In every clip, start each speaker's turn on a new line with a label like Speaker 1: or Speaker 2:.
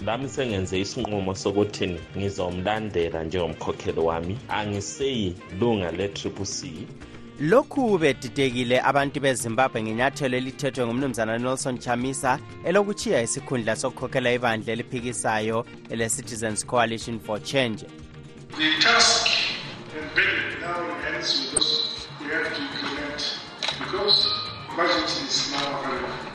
Speaker 1: nami sengenze isinqumo sokuthi ngizomlandela njengomkhokheli wami angiseyi lunga le-triple c
Speaker 2: lokhu bedidekile abantu bezimbabwe ngenyathelo elithethwe ngumnumzana nelson chamisa elokuchiya isikhundla sokukhokhela ibandla eliphikisayo ele-citizens coalition for change
Speaker 3: the task and burden now ends with us we have to implement because budget is now available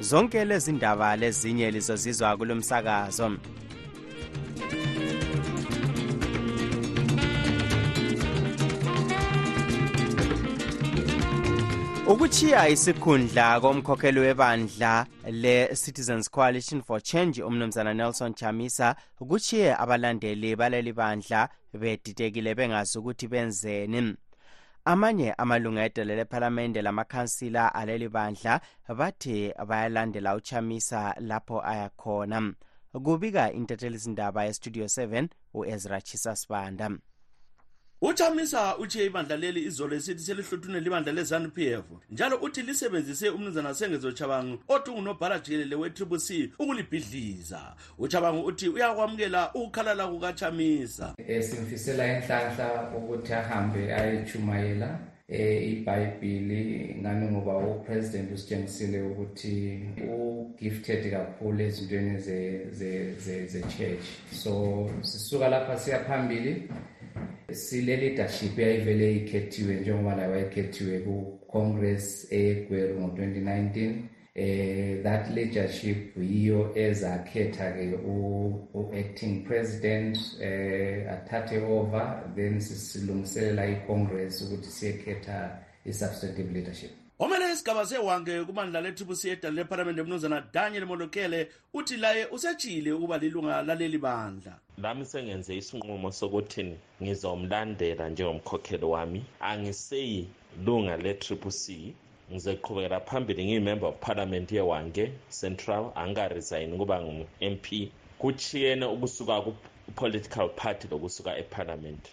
Speaker 2: zonke lezi ndaba lezinye lizozizwa kulo msakazo ukuchiya isikhundla komkhokheli webandla le-citizens coalition for change umnumzana nelson chamisa kuchiye abalandeli baleli bandla bedidekile bengazi ukuthi benzeni Amanye amalunga edele lephalamende lamakhansila aleli bandla bathi bayalandela uChamisa lapho ayakhona. Kubika intethelizindaba yeStudio 7 uEzra Chisa Sibanda.
Speaker 4: uchamisa utshiye ibandla leli izolo esithi selihluthune libandla lezanu p f njalo uthi lisebenzise umnumzana sengezo chabangu othi ungunobhala jikelele we-triple c ukulibhidliza uchabango uthi uyakwamukela ukukhalala kukachamisa
Speaker 5: eh, simfisela inhlanhla ukuthi ahambe ayetshumayela eh, ibhayibhili ngani ngoba upresident usitshengisile ukuthi ugifted kakhulu ezintweni ze-church so sisuka lapha siya phambili sile-leadership eyayivele ikhethiwe njengoba layo wayekhethiwe ku-congress eyegweru ngo-2019 Uh, that leadership yiyo ezakhetha ke u-acting president uh, athathe over then silungiselela i-congress ukuthi siyekhetha i-substantive leadership
Speaker 4: omele isigaba sewange kubandla le-triple c edale lephalamende mnumzana daniel molokele uthi laye usetshile ukuba lilunga laleli bandla
Speaker 1: lami sengenze isinqumo sokuthi ngizomlandela njengomkhokheli wami angiseyi lunga le-triple c ngizoqhubekela phambili ngiyimember of parliament yewange central angikarezayini ukuba ngu-m p kutshiyene ukusuka ku-political party lokusuka eparliament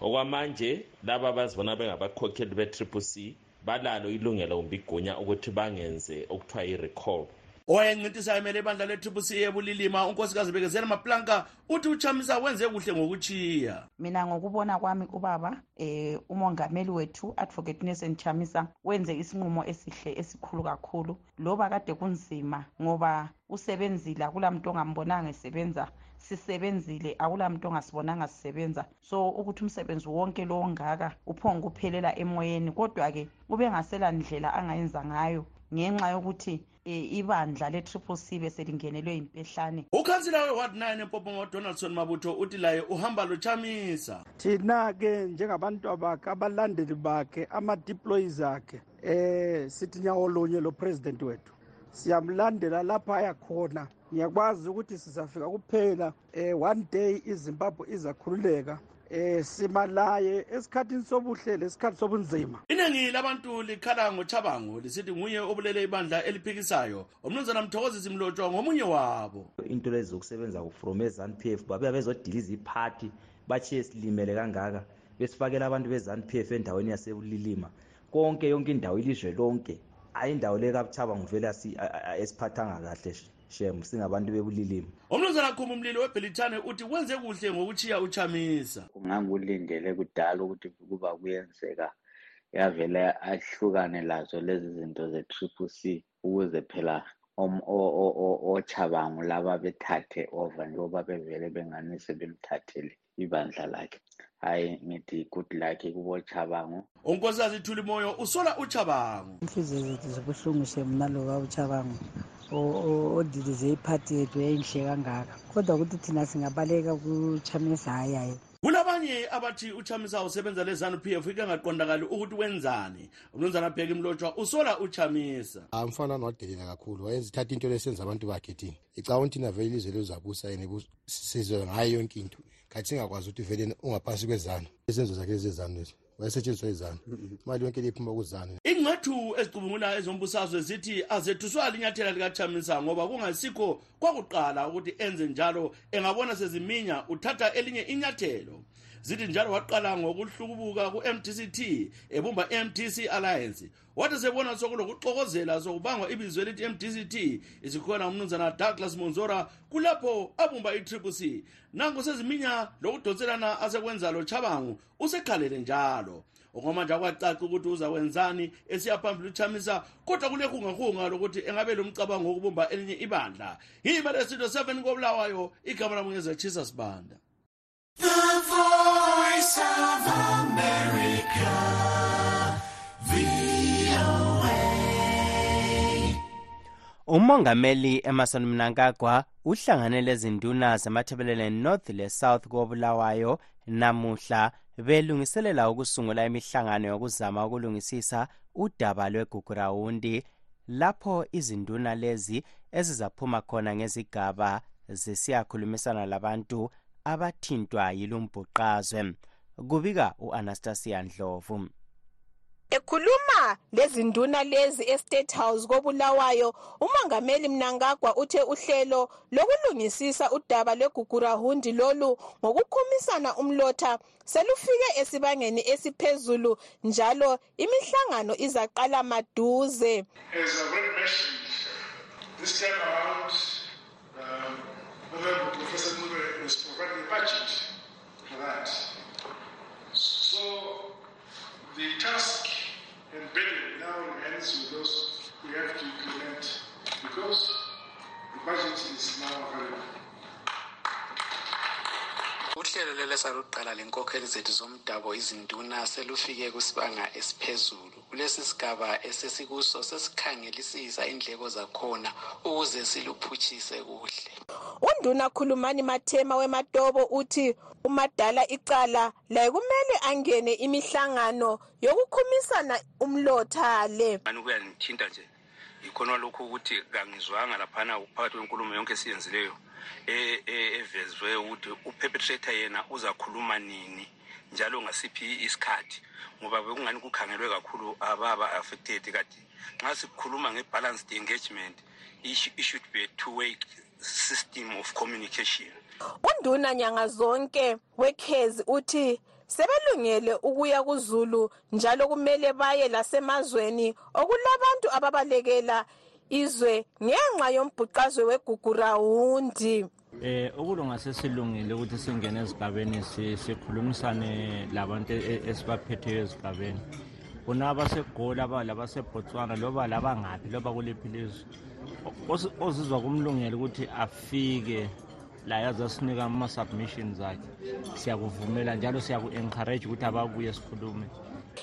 Speaker 1: okwamanje laba bazibona bengabakhokheli be-triple c balalo ilungelo kumbe igunya ukuthi bangenze okuthiwa yi-recall
Speaker 4: owayencintisayo emele ibandla le-triple c ebulilima unkosikazi bekezela maplanka uthi uchamisa wenze kuhle ngokuchiya
Speaker 6: mina ngokubona kwami ubaba eh umongameli wethu advocate Nelson Chamisa wenze isinqumo esihle esikhulu kakhulu loba kade kunzima ngoba usebenzile akulamuntu ongambonanga esebenza sisebenzile akulamuntu ongasibonanga sisebenza so ukuthi umsebenzi wonke lo ongaka uphonge kuphelela emoyeni kodwa-ke ubengasela ndlela angayenza ngayo ngenxa yokuthi e, ibandla le-triple c beselingenelwe yimpehlane
Speaker 4: ukhansila we-ward 9 empopongo udonaldson mabutho uthi laye uhamba lochamisa
Speaker 7: thina-ke njengabantu abakhe abalandeli bakhe ama-deployees akhe um sithi nyawo lunye lo president wethu siyamlandela lapha ayakhona ngiyakwazi ukuthi sizafika kuphela um one day izimbabwe izakhululeka eh simalaye esikhathini sobuhle lesikhathi sobunzima
Speaker 4: iningi labantu likhala ngochabango lisithi nguye obulele ibandla eliphikisayo umnumzana mthokozisi mlotshwa ngomunye wabo
Speaker 8: into lezi zokusebenza from ezanu p f babuya bezodiliza iphathi batshiye silimele kangaka besifakela abantu bezanu p f endaweni yasebulilima konke yonke indawo ilizwe lonke hayi indawo le kabuchabango vele esiphathanga kahle shem singabantu bebulilima
Speaker 4: umnumzana khuma umlilo webhelithane uthi wenze kuhle ngokuchiya uchamisa
Speaker 9: ungangikulindele kudala ukuthi kuba kuyenzeka yavele ahlukane lazo lezi zinto ze-triple c ukuze phela ochabango laba bethathe over njengoba bevele bengani sebemthathele ibandla lakhe hayi ngithi good luck kubochabango
Speaker 4: unkosikazi thuli moyo usola uchabango
Speaker 10: inhliziyo zethu zibuhlungu shemna loba uchabango odilize iphathi yethu yayinhle kangaka kodwa ukuthi thina singabaleka kuchamisa hayi hayi
Speaker 4: kulabanye abathi uchamisa usebenza lezanu p f ikangaqondakali ukuthi wenzani umnumzana bheki mlotshwa usola uchamisa
Speaker 11: amfana ah, nwadelela kakhulu wayezithatha into lesenza abantu bakhe thina icaba ukuthi thina vele ilizwe lezabusa yena sizwe ngayo yonke into khathi singakwazi ukuthi vele ungaphansi kwezanu isenzo zakhe lezezanu lezi wayesetshenziswa izanu imali yonke liphuma kuzanu
Speaker 4: ingcathu ezicubungula ezombusazwe zithi azethuswa linyathela likachamisa ngoba kungasikho kwakuqala ukuthi enze njalo engabona seziminya uthatha elinye inyathelo zithi njalo waqala ngokuhlukubuka ku-mdct ebumba i-mdc alliance wathi sebona sokulokuxokozela sokubangwa ibizo elithi mdct isikhona umnumzana douglas monzora kulapho abumba i-triple c nanku seziminya lokudonselana asekwenza lo chabangu usekhalele njalo okwamanje akwacaci ukuthi uzakwenzani esiya phambili uchamisa kodwa kulehungahunga lokuthi engabe lo mcabango wokubumba elinye ibandla yimele sinto 7 kobulawayo igama
Speaker 12: lamunye zechisa sibanda
Speaker 2: umongameli emerson mnangagwa uhlangane lezinduna zemathebeleleni north le-south kobulawayo namuhla belungiselela ukusungula imihlangano yokuzama ukulungisisa udaba lwegugurawundi lapho izinduna lezi ezizaphuma khona ngezigaba zisiyakhulumisana labantu abathintwa yilumbhuqazwe kubika u-anastasia ndlovu
Speaker 13: ekhuluma lezinduna lezi estate house kobulawayo umongameli mnangagwa uthe uhlelo lokulungisisa udaba lwegugurahundi lolu ngokukhumisana umlotha selufike esibangeni esiphezulu njalo imihlangano izaqala maduze.
Speaker 3: As already mentioned, this time around, um, Honorable Professor Mube has provided a budget for that. So the task and billion now in hands with those we have to implement because the budget is now available.
Speaker 14: uhlelo lelesaluqala lenkokheli zethu zomdabo izinduna selufike kusibanga esiphezulu kulesi sigaba esesikuso sesikhangelisisa indleko zakhona ukuze siluphutshise kuhle
Speaker 13: unduna khulumani mathema wematobo uthi umadala icala laye kumele angene imihlangano yokukhumisana umlotha le
Speaker 15: yikhona lokhu ukuthi kangizwanga laphana phakathi kwenkulumo yonke esiyenzileyo e, e, evezwe ukuthi uperpetrator yena uzakhuluma nini njalo ngasiphi isikhathi ngoba bekungani kukhangelwe kakhulu ababa affected kati nxa sikhuluma nge-balanced engagement it should be a two-way system of communication
Speaker 13: unduna nyanga zonke wekhezi uthi sebelungele ukuya kuzulu njalo kumele baye lasemazweni okulabantu ababalekela izwe ngenxa yombhuqazwe wegugurawundi
Speaker 16: Eh ukulunga sesilungile ukuthi singene ezigabeni sikhulumisane labantu e, esibaphetheyo ezigabeni. Bona abaseGola labaseBotswana loba labangaphi loba kuliphi lizwe. Ozizwa kumlungela ukuthi afike laye azasinika ama-submission zakhe siyakuvumela njalo siyaku-encourage ukuthi ababuye sikhulume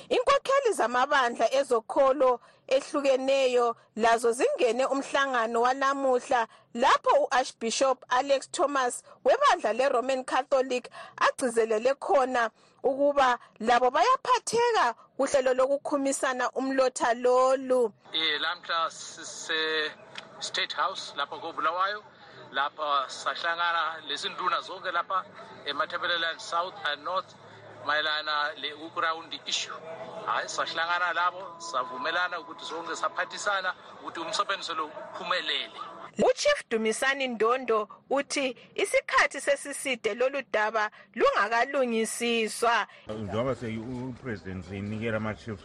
Speaker 13: inkokheli zamabandla ezokholo ehlukeneyo lazo zingene umhlangano wanamuhla lapho u-archbishop alex thomas webandla le-roman catholic agcizelele khona ukuba labo bayaphatheka kuhlelo lokukhumisana umlotha lolu
Speaker 17: eh lamhla sise state house lapha kobulawayo lapha sahlangana lezinduna zonke lapha ematabeleland south and north mayelana le-ukurawundi issue hhayi sahlangana labo savumelana ukuthi sonke saphathisana ukuthi umsebenzi lo uphumelele
Speaker 13: uchief dumisani ndondo uthi isikhathi sesiside lolu daba lungakalungisiswa
Speaker 18: njengoba upresident seyinikela ama-chiefs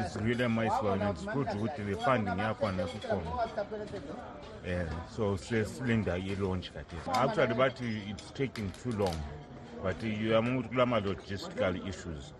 Speaker 18: it's really nice one and it's good ukuthi le funding yakhona sikhona um so sesilinda ilonch kathesi actually bathi it's taking too long but yama ukuthi kulama-logistical issues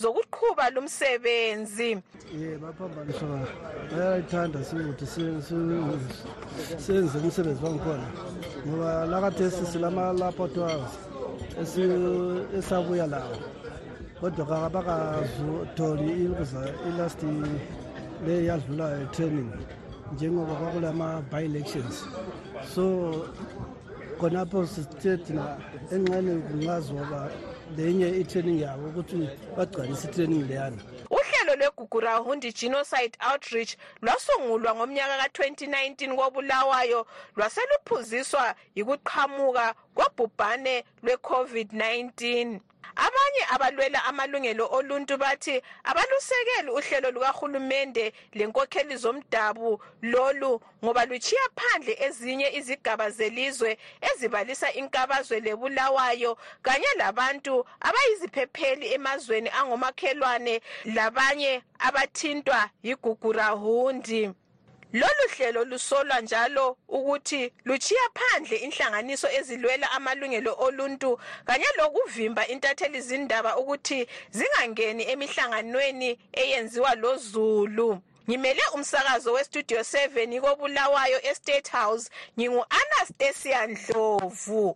Speaker 13: zokuqhuba lumsebenzi
Speaker 19: ye baphambaniswa bayayithanda ukuthi senze umsebenzi wangikhona ngoba lakathesi silama-laboratoires esabuya lawo kodwa kabakazutholi ikuza ilast le yadlulayo training njengoba kwakulama-by-elections so khonapho sithe thina enxeni kungazoba lenye i-training yabo ukuthi bagcwalise i-training leyana
Speaker 13: uhlelo lwegugurahundi genocide outreach lwasungulwa ngomnyaka ka-2019 kobulawayo lwaseluphuziswa yikuqhamuka kobhubhane lwe-covid-19 Abanye abalwela amalungelo oluntu bathi abalusekeli uhlelo lukahulumende lenkokheli zomdabu lolu ngoba lutshiya phandle ezinye izigaba zelizwe ezibalisa inkabazwe lebulawayo kanye labantu abayiziphepheli emazweni angomakhelwane labanye abathintwa yigugurahundi. Lolu hlelo lusolwa njalo ukuthi lutshiya phandle inhlanganiso ezilwela amalungelo oluntu kanye lokuvimba intatheli zindaba ukuthi zingangeni emihlanganweni eyenziwa lozulu. Ngimele umsakazo weStudio 7 koBulawayo eState House, ngingu-Anastasia Ndlovu.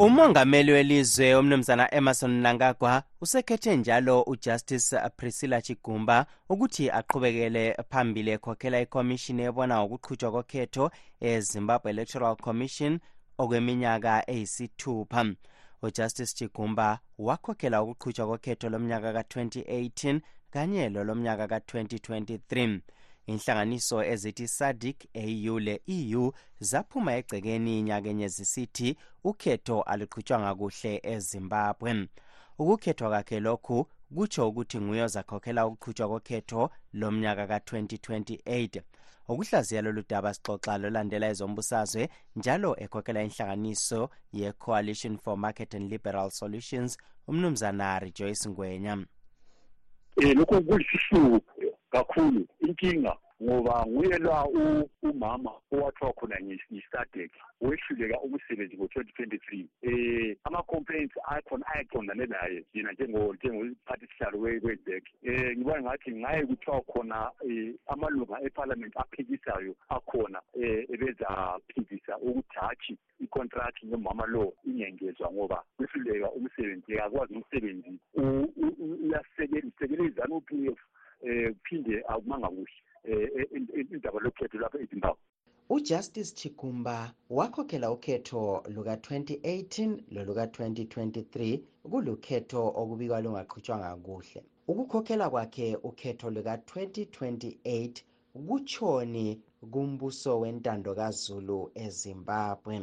Speaker 2: umongameli welizwe umnumzana emerson mnangagwa usekhethe njalo ujustice priscilla chigumba ukuthi aqhubekele phambili ekhokhela ikhomishini ebona ngokuqhutshwa kokhetho ezimbabwe electoral commission okweminyaka eyisithupha ujustice chigumba wakhokhela ukuqhutshwa kokhetho lomnyaka ka-2018 kanye lolomnyaka ka-2023 inhlanganiso ezithi sadic au le eu zaphuma egcekeni nyakenye zisithi ukhetho aluqhutshwanga kuhle ezimbabwe ukukhethwa kwakhe lokhu kutsho ukuthi nguye ozakhokhela ukuqhutshwa kokhetho lomnyaka ka-2028 okuhlaziya lolu daba sixoxa lolandela ezombusazwe njalo ekhokhela inhlanganiso ye-coalition for market and liberal solutions umnumzana rejoyce ngwenya
Speaker 20: um e, lokho kulisihlupho kakhulu inkinga ngoba nguye la umama owathiwa khona ngisadek wehluleka umsebenzi ngo-twenty twenty three um ama-complaints akhona ayaqondane naye yena njengophathi sihlalo kwedek eh ngiba ngathi ngaye kuthiwa khona eh, amalunga eparliament aphikisayo akhona eh ebezaphikisa ukuthi hatshi icontract nomama lo ingengezwa ngoba kwehluleka umsebenzi akwazi umsebenzi uyasekela isekela izanu PF eh phinde akumanga kuhle eh, eh indaba lokhetho lapha eZimbabwe
Speaker 2: ujustice chigumba wakhokhela ukhetho luka-2018 loluka-2023 kulukhetho okubikwa lungaqhutshwanga kuhle ukukhokhela kwakhe ukhetho luka-2028 kutshoni kumbuso wentando kazulu ezimbabwe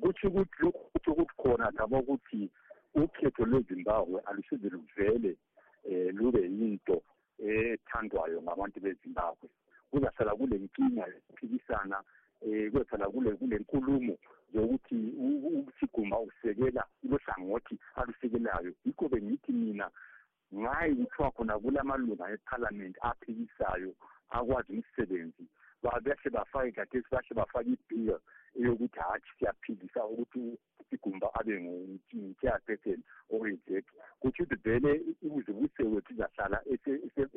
Speaker 20: kutsho ukuthi lokhu kutsho ukuthi khona thabo ukuthi ukhetho lwezimbabwe alusize luvele um lube yinto ethandwayo ngabantu bezimbabwe kuzasala kulenkinga yokuphikisana um eh, kuzasala kulenkulumo zokuthi usiguma usekela kulohlangothi alusekelayo yikho bengithi mina ngayi kuthiwa khona kulamalunga ephalamenti aphikisayo akwazi umsebenzi bahle bafake khathesi bahle bafake ibill eyokuthi hatshi siyaphikisa ukuthi igumba abe ngu-caretaken or izet kutsho ukuthi vele ukuzibuse wethu izahlala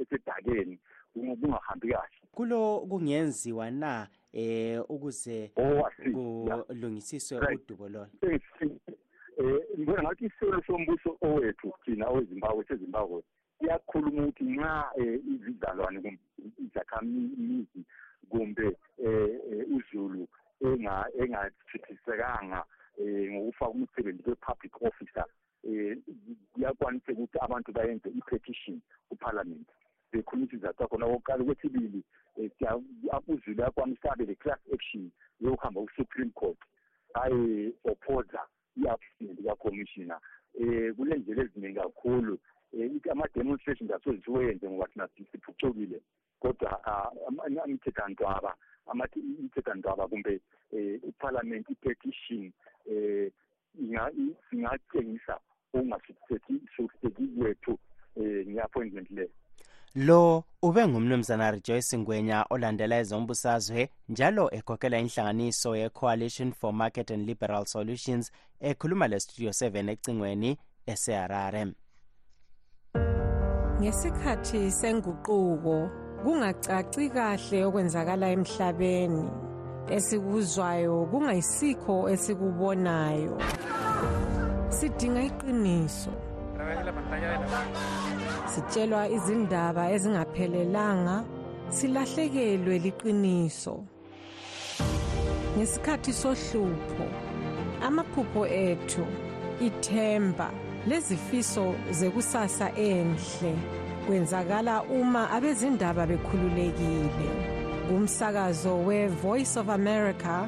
Speaker 20: esedakeni kungahambi kahle
Speaker 2: kulo kungenziwa na um ukuze
Speaker 20: oh,
Speaker 2: kulungisiswe udubo lolo
Speaker 20: um ngibona ngathi isiselo sombuso owethu thina owezimbabwe sezimbabwe kuyakhuluma ukuthi nxa um izizalwane kumbe izakhamizi kumbe um uzulu engathithisekanga um ngokufaka umsebenzi kwe-public officer um kuyakwanisa ukuthi abantu bayenze i-petition kupharlament bekhulumisa izizathu akhona okokuqala okwesibili um uzulu yakwanisa abe le-class action yokuhamba ku-supreme court aye-opposa i-absent kaCommissioner um eh, kulendlela eziningi kakhulu um ama-demonstrations asoze siwenze ngoba thina siphucukile kodwa ah, imithethandwaba imithethandwaba kumbe um iphalamenti i-petition um singatshengisa ukungasiseki kwethu um nge-appointment leyo
Speaker 2: lo ube ngumnumzana rejoice ngwenya olandela ezombusazwe njalo ekhokhela inhlanganiso ye-coalition for market and liberal solutions ekhuluma lestudio 7 ecingweni eseharare
Speaker 21: ngesikhathi senguquko kungacaci kahle okwenzakala emhlabeni esikuzwayo kungayisikho esikubonayo sidinga iqiniso sitshelwa izindaba ezingaphelelanga silahlekelwe liqiniso ngesikhathi sohlupho amaphupho ethu ithemba lezifiso zekusasa enhle kwenzakala uma abezindaba bekhululekile kumsakazo we-voice of america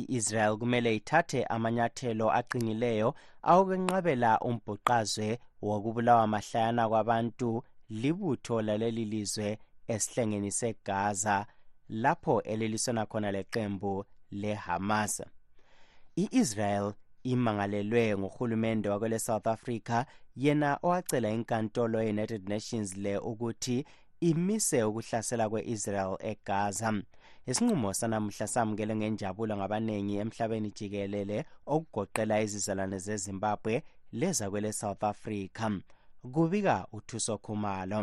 Speaker 2: i-israel kumele ithathe amanyathelo aqinileyo awokwenqabela umbhuqazwe wokubulawa mahlayana kwabantu libutho laleli lizwe esihlengeni segaza lapho elilisona khona leqembu lehamas i-israel imangalelwe nguhulumende wakwele-south africa yena owacela inkantolo ye-united nations le ukuthi imise ukuhlasela kwe-israel egaza isinqumo sanamuhla samukele ngenjabulo ngabaningi emhlabeni jikelele okugoqela izizalwane zezimbabwe lezakwele-south africa kubika uthuso khumalo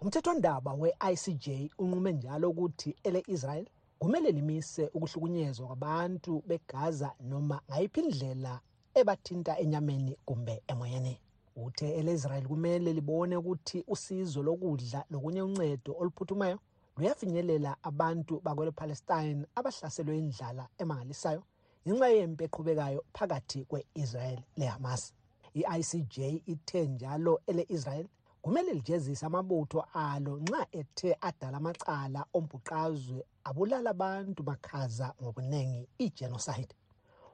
Speaker 22: umthethwandaba we-icj unqume njalo ukuthi ele-israel kumele limise ukuhlukunyezwa kwabantu begaza noma ngayiphi indlela ebathinta enyameni kumbe emoyeni uthe elezrayeli kumele libone ukuthi usizo lokudla lokunye uncedo oluphuthumayo luyafinyelela abantu bakwele-palestine abahlaselwe indlala emangalisayo ngenxa yempi eqhubekayo phakathi kwe-israyeli lehamas i-icj ithe njalo ele-israyeli kumele lijezise amabutho alo nxa ethe adala amacala ombhuqazwe abulala abantu bakhaza ngobuningi igenocide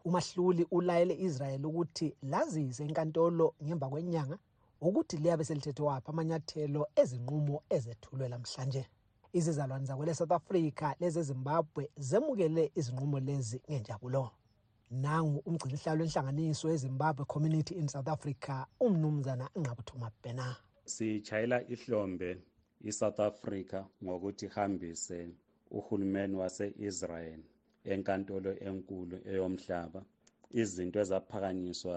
Speaker 22: umahluli ulayele israyeli ukuthi lazise inkantolo ngemva kwenyanga ukuthi liyabe selithethe waphi amanyathelo ezinqumo ezethulwe lamhlanje izizalwane zakwele south africa lezezimbabwe zemukele izinqumo lezi ngenjabulo nangu umgcinisihlalo wenhlanganiso yezimbabwe community in south africa umnumzana nqabuthuma bhena
Speaker 23: sitshayela ihlombe isouth africa ngokuthi ihambise uhulumeni wase-israel enkantolo enkulu eyomhlaba izinto ezaphakanyiswa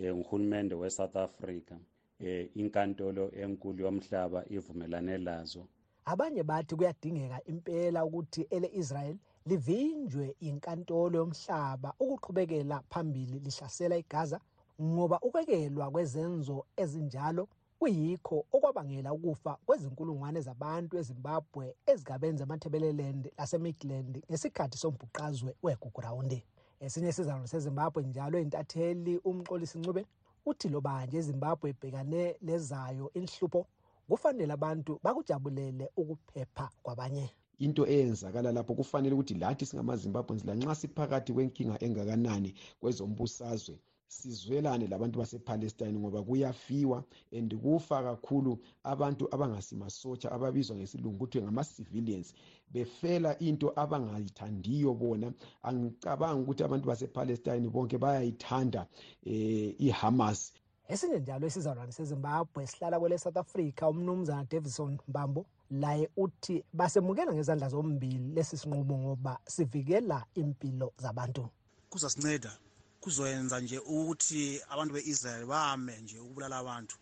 Speaker 23: eh, nguhulumende wesouth africa um inkantolo enkulu yomhlaba ivumelane lazo
Speaker 22: abanye bathi kuyadingeka impela ukuthi ele-israyeli livinjwe yinkantolo yomhlaba ukuqhubekela phambili lihlasela igaza ngoba ukwekelwa kwezenzo ezinjalo kuyikho okwabangela ukufa kwezinkulungwane zabantu ezimbabwe ezigabeni zamathebeleland lasemidland ngesikhathi sombhuqazwe wegugrawundi esinye isizalwane sezimbabwe njalo intatheli umxolisi ncube uthi loba nje izimbabwe ibhekane lezayo inhlupho kufanele abantu bakujabulele ukuphepha kwabanye
Speaker 24: into eyenzakala lapho kufanele ukuthi lathi singamazimbabweans lanxa siphakathi kwenkinga engakanani kwezombusazwe sizwelane labantu basepalestine ngoba kuyafiwa and kufa kakhulu abantu abangasimasotsha ababizwa ngesilungu kuthiwe ngama-civilians befela into abangayithandiyo bona angicabangi ukuthi abantu basepalestine bonke bayayithanda um ihamas
Speaker 22: esinye njalo isizalwane sezimbabwe sihlala kwele south africa umnumzana davison mbambo laye uthi basemukela ngezandla zombili lesi sinqumo ngoba sivikela impilo zabantu
Speaker 25: kuzasinceda kuzoyenza nje ukuthi abantu be-israyeli bame nje ukubulala abantu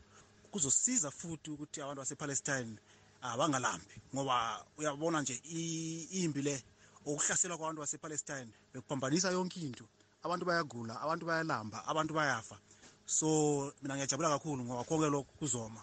Speaker 25: kuzosiza futhi ukuthi abantu basepalestine ah, bangalambi ngoba uyabona nje imbi le okuhlaselwa kwabantu basepalestine bekuphambanisa yonke into abantu bayagula abantu bayalamba abantu bayafa so mina ngiyajabulela kakhulu ngoba konke lokhu kuzoma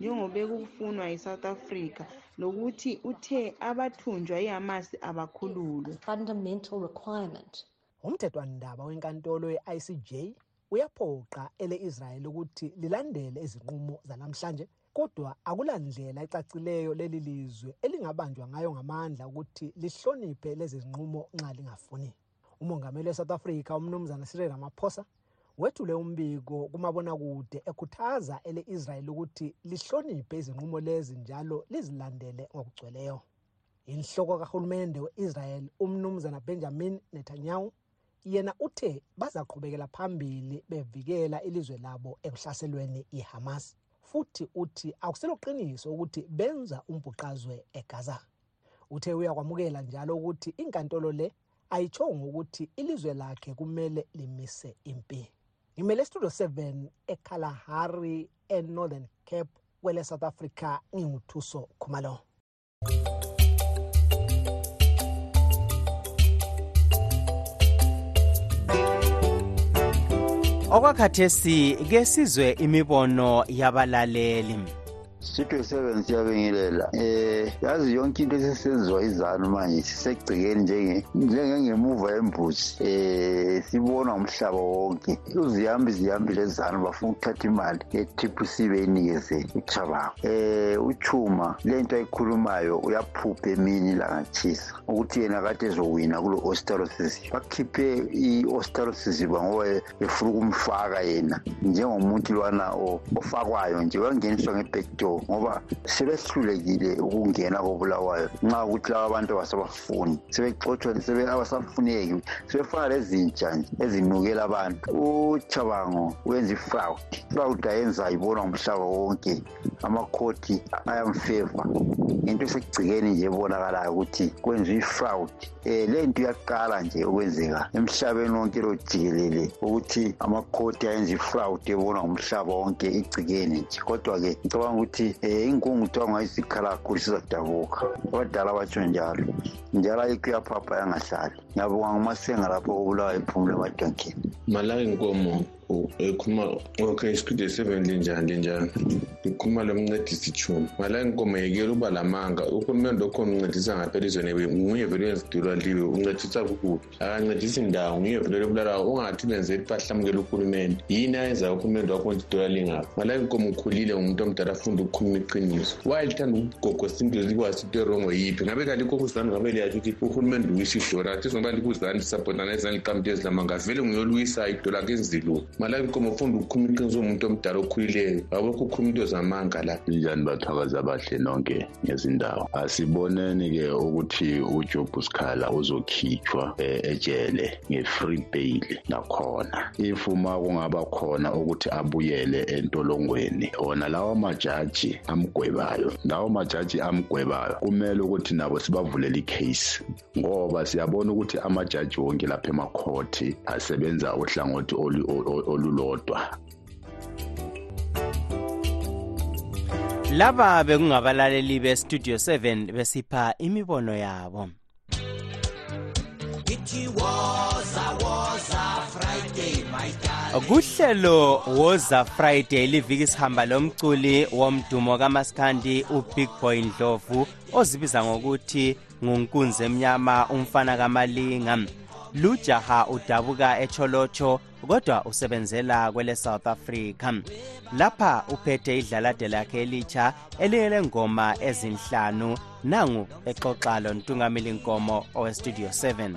Speaker 26: njengoba ekufunwa yisouth africa lokuthi uthe abathunjwa ihamasi abakhululwe
Speaker 22: umthethwandaba wenkantolo ye-icj uyaphoqa ele-israyeli ukuthi lilandele izinqumo zanamhlanje kodwa akulandlela ecacileyo leli lizwe elingabanjwa ngayo ngamandla ukuthi lihloniphe lezi zinqumo nxa lingafuni umongameli we-south africa umnumzana cyril ramaphosa wethule umbiko kumabonakude ekhuthaza ele-israyeli ukuthi lihloniphe izinqumo lezi njalo lizilandele ngokugcweleyo inhloko kahulumende we-israyeli umnumzana benjamin netanyahu yena uthe bazaqhubekela phambili bevikela ilizwe labo ekuhlaselweni yihamas futhi uthi akuseloqiniso ukuthi benza umbhuqazwe egaza Uthe uyakwamukela njalo ukuthi inkantolo le ayitshongo ukuthi ilizwe lakhe kumele limise impi. Ngimele studio 7 eKalahari eNorthern Cape kwele South Africa nginguthuso Khumalo.
Speaker 2: okwakhathesi ke sizwe imibono yabalaleli
Speaker 27: Sitho seven siyabingelela eh yazi yonke into esesenzwa izanu manje sisegcikeni njenge njengengemuva embuzi eh sibona umhlaba wonke uzihambi zihambi lezanu bafuna ukuthatha imali ye-TPC beyinikeze uchabango eh uchuma lento ayikhulumayo uyaphupha emini langatshisa ukuthi yena kade ezowina kulo-osterosis bakhiphe i-osterosis ngoba efuna ukumfaka yena njengomuntu lwana ofakwayo nje wangeniswa ngebhekdo ngoba sebehlulekile ukungena kobulawayo nxa ukuthi laba abantu abasabafuni sebexotshwa abasafuneki sebefana lezintsha nje ezinukela abantu uchabango wenza ifraud ifraud ayenzayo ibonwa ngumhlaba wonke amakhothi ayamfeva into esekugcikeni nje ebonakalayo ukuthi kwenziwa i-fraud um le nto iyaqala nje ukwenzeka emhlabeni wonke lo jikelele ukuthi amakhothi ayenza i-fraud ebonwa ngumhlaba wonke igcikeni nje kodwa-ke ngicabanga ukuthi um inkungu kuthiwa ngayisikhala kakhulu sizadabuka abadala batsho njalo njalo ayikho iyaphapha yangahlali ngiyabonga ngumasenga lapho obulawa ephumula emadonkeni
Speaker 28: malaki nkomo e kuma okay sikude seven linjani linjani ngikhuluma lo mncedisi isithumi ngala inkomo yekela uba la manga uhulumende okhona uncedisa ngaphela izweni nguye vele uyezidulwa liwe uncedisa kukuphi akancedisi ndawo nguye vele lobulalawo ungathi benze ipahlamukela uhulumende yini ayenza uhulumende wakho nje idolwa lingaphi ngala inkomo ukhulile ngumuntu omdala afunda ukukhuluma iqiniso wayelithanda ukugogo sintu likwazi into rongo yiphi ngabe kanti inkukhu zami ngabe liyatsho ukuthi uhulumende uyisa idola athi ngoba inkukhu zami lisapotana ezani liqamnto ezilama ngavele ngiyoluyisa idola kenzilu mala inkomo ufunda ukukhuluma iqiniso umuntu omdala okhulileyo ngabokho ukhuluma into zamanga la
Speaker 29: linjani bathakazi abahle nonke ngezindawo asiboneni-ke ukuthi ujobhu sikhala uzokhitshwa um ejele ngefree bail nakhona if uma kungaba khona ukuthi abuyele entolongweni wona lawo majaji amgwebayo lawo majaji amgwebayo kumele ukuthi nabo sibavulele icase ngoba siyabona ukuthi amajaji wonke lapha emakhothi asebenza uhlangothi olulodwa
Speaker 2: laba bekungabalaleli bestudio 7 besipha imibono yabo kuhlelo woza friday liviki sihamba lomculi womdumo kamaskandi ubig boy ndlovu ozibiza ngokuthi ngunkunzi emnyama umfana kamalinga lujaha udabuka echolotsho kodwa usebenzela kwele south africa lapha uphethe idlalade lakhe elitsha eliyelengoma ezinhlanu nangu exoxa lo ntungamili nkomo owestudio 7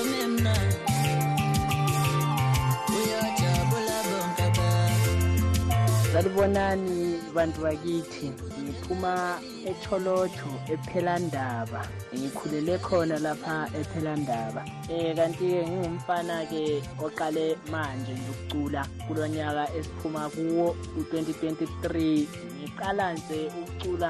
Speaker 30: sanibonani bantu bakithi ngiphuma etholojo ephelandaba ngikhulele khona lapha ephelandaba um eh, kanti-ke ngingumfana-ke oqale manje ngiyokucula kulo nyaka esiphuma kuwo u-2023 ngiqala nje ukucula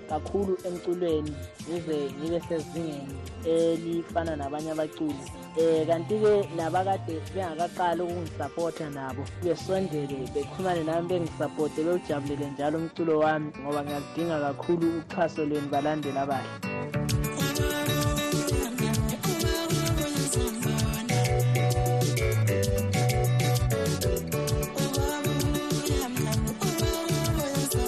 Speaker 30: kakhulu emculweni ngize ngibe sezingeni elifana nabanye abaculi um kanti-ke nabakade bengakaqali ukungisapotha nabo besondele bexhumane nami bengisapote bewujabulele njalo umculo wami ngoba ngiyaludinga kakhulu uxhaso lweni balandela abahle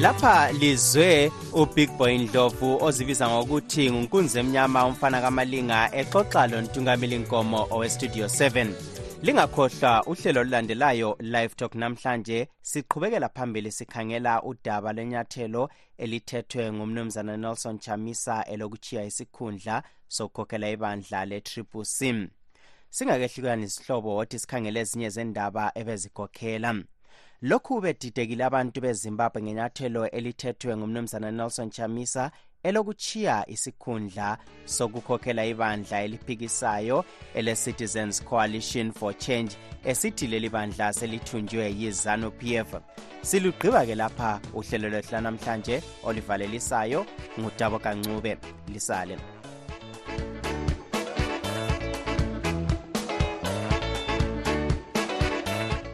Speaker 2: lapha lizwe ubig boy ndlovu ozibiza ngokuthi ngunkunzi emnyama umfana kamalinga exoxa lontungamili nkomo owestudio 7 lingakhohlwa uhlelo olulandelayo live talk namhlanje siqhubekela phambili sikhangela udaba lwenyathelo elithethwe ngumnumzana nelson chamisa elokuchiya isikhundla sokukhokhela ibandla le-triple c singakehlukani zihlobo wothi sikhangele ezinye zendaba ebezikhokhela lokhu bedidekile abantu bezimbabwe ngenyathelo elithethwe ngumnumzana nelson chamisa elokuchiya isikhundla sokukhokhela ibandla eliphikisayo ele-citizens coalition for change esithi leli bandla selithunjwe yizanu p f silugqiba-ke lapha uhlelo lwethu lanamhlanje olivalelisayo ngudabo kancube lisale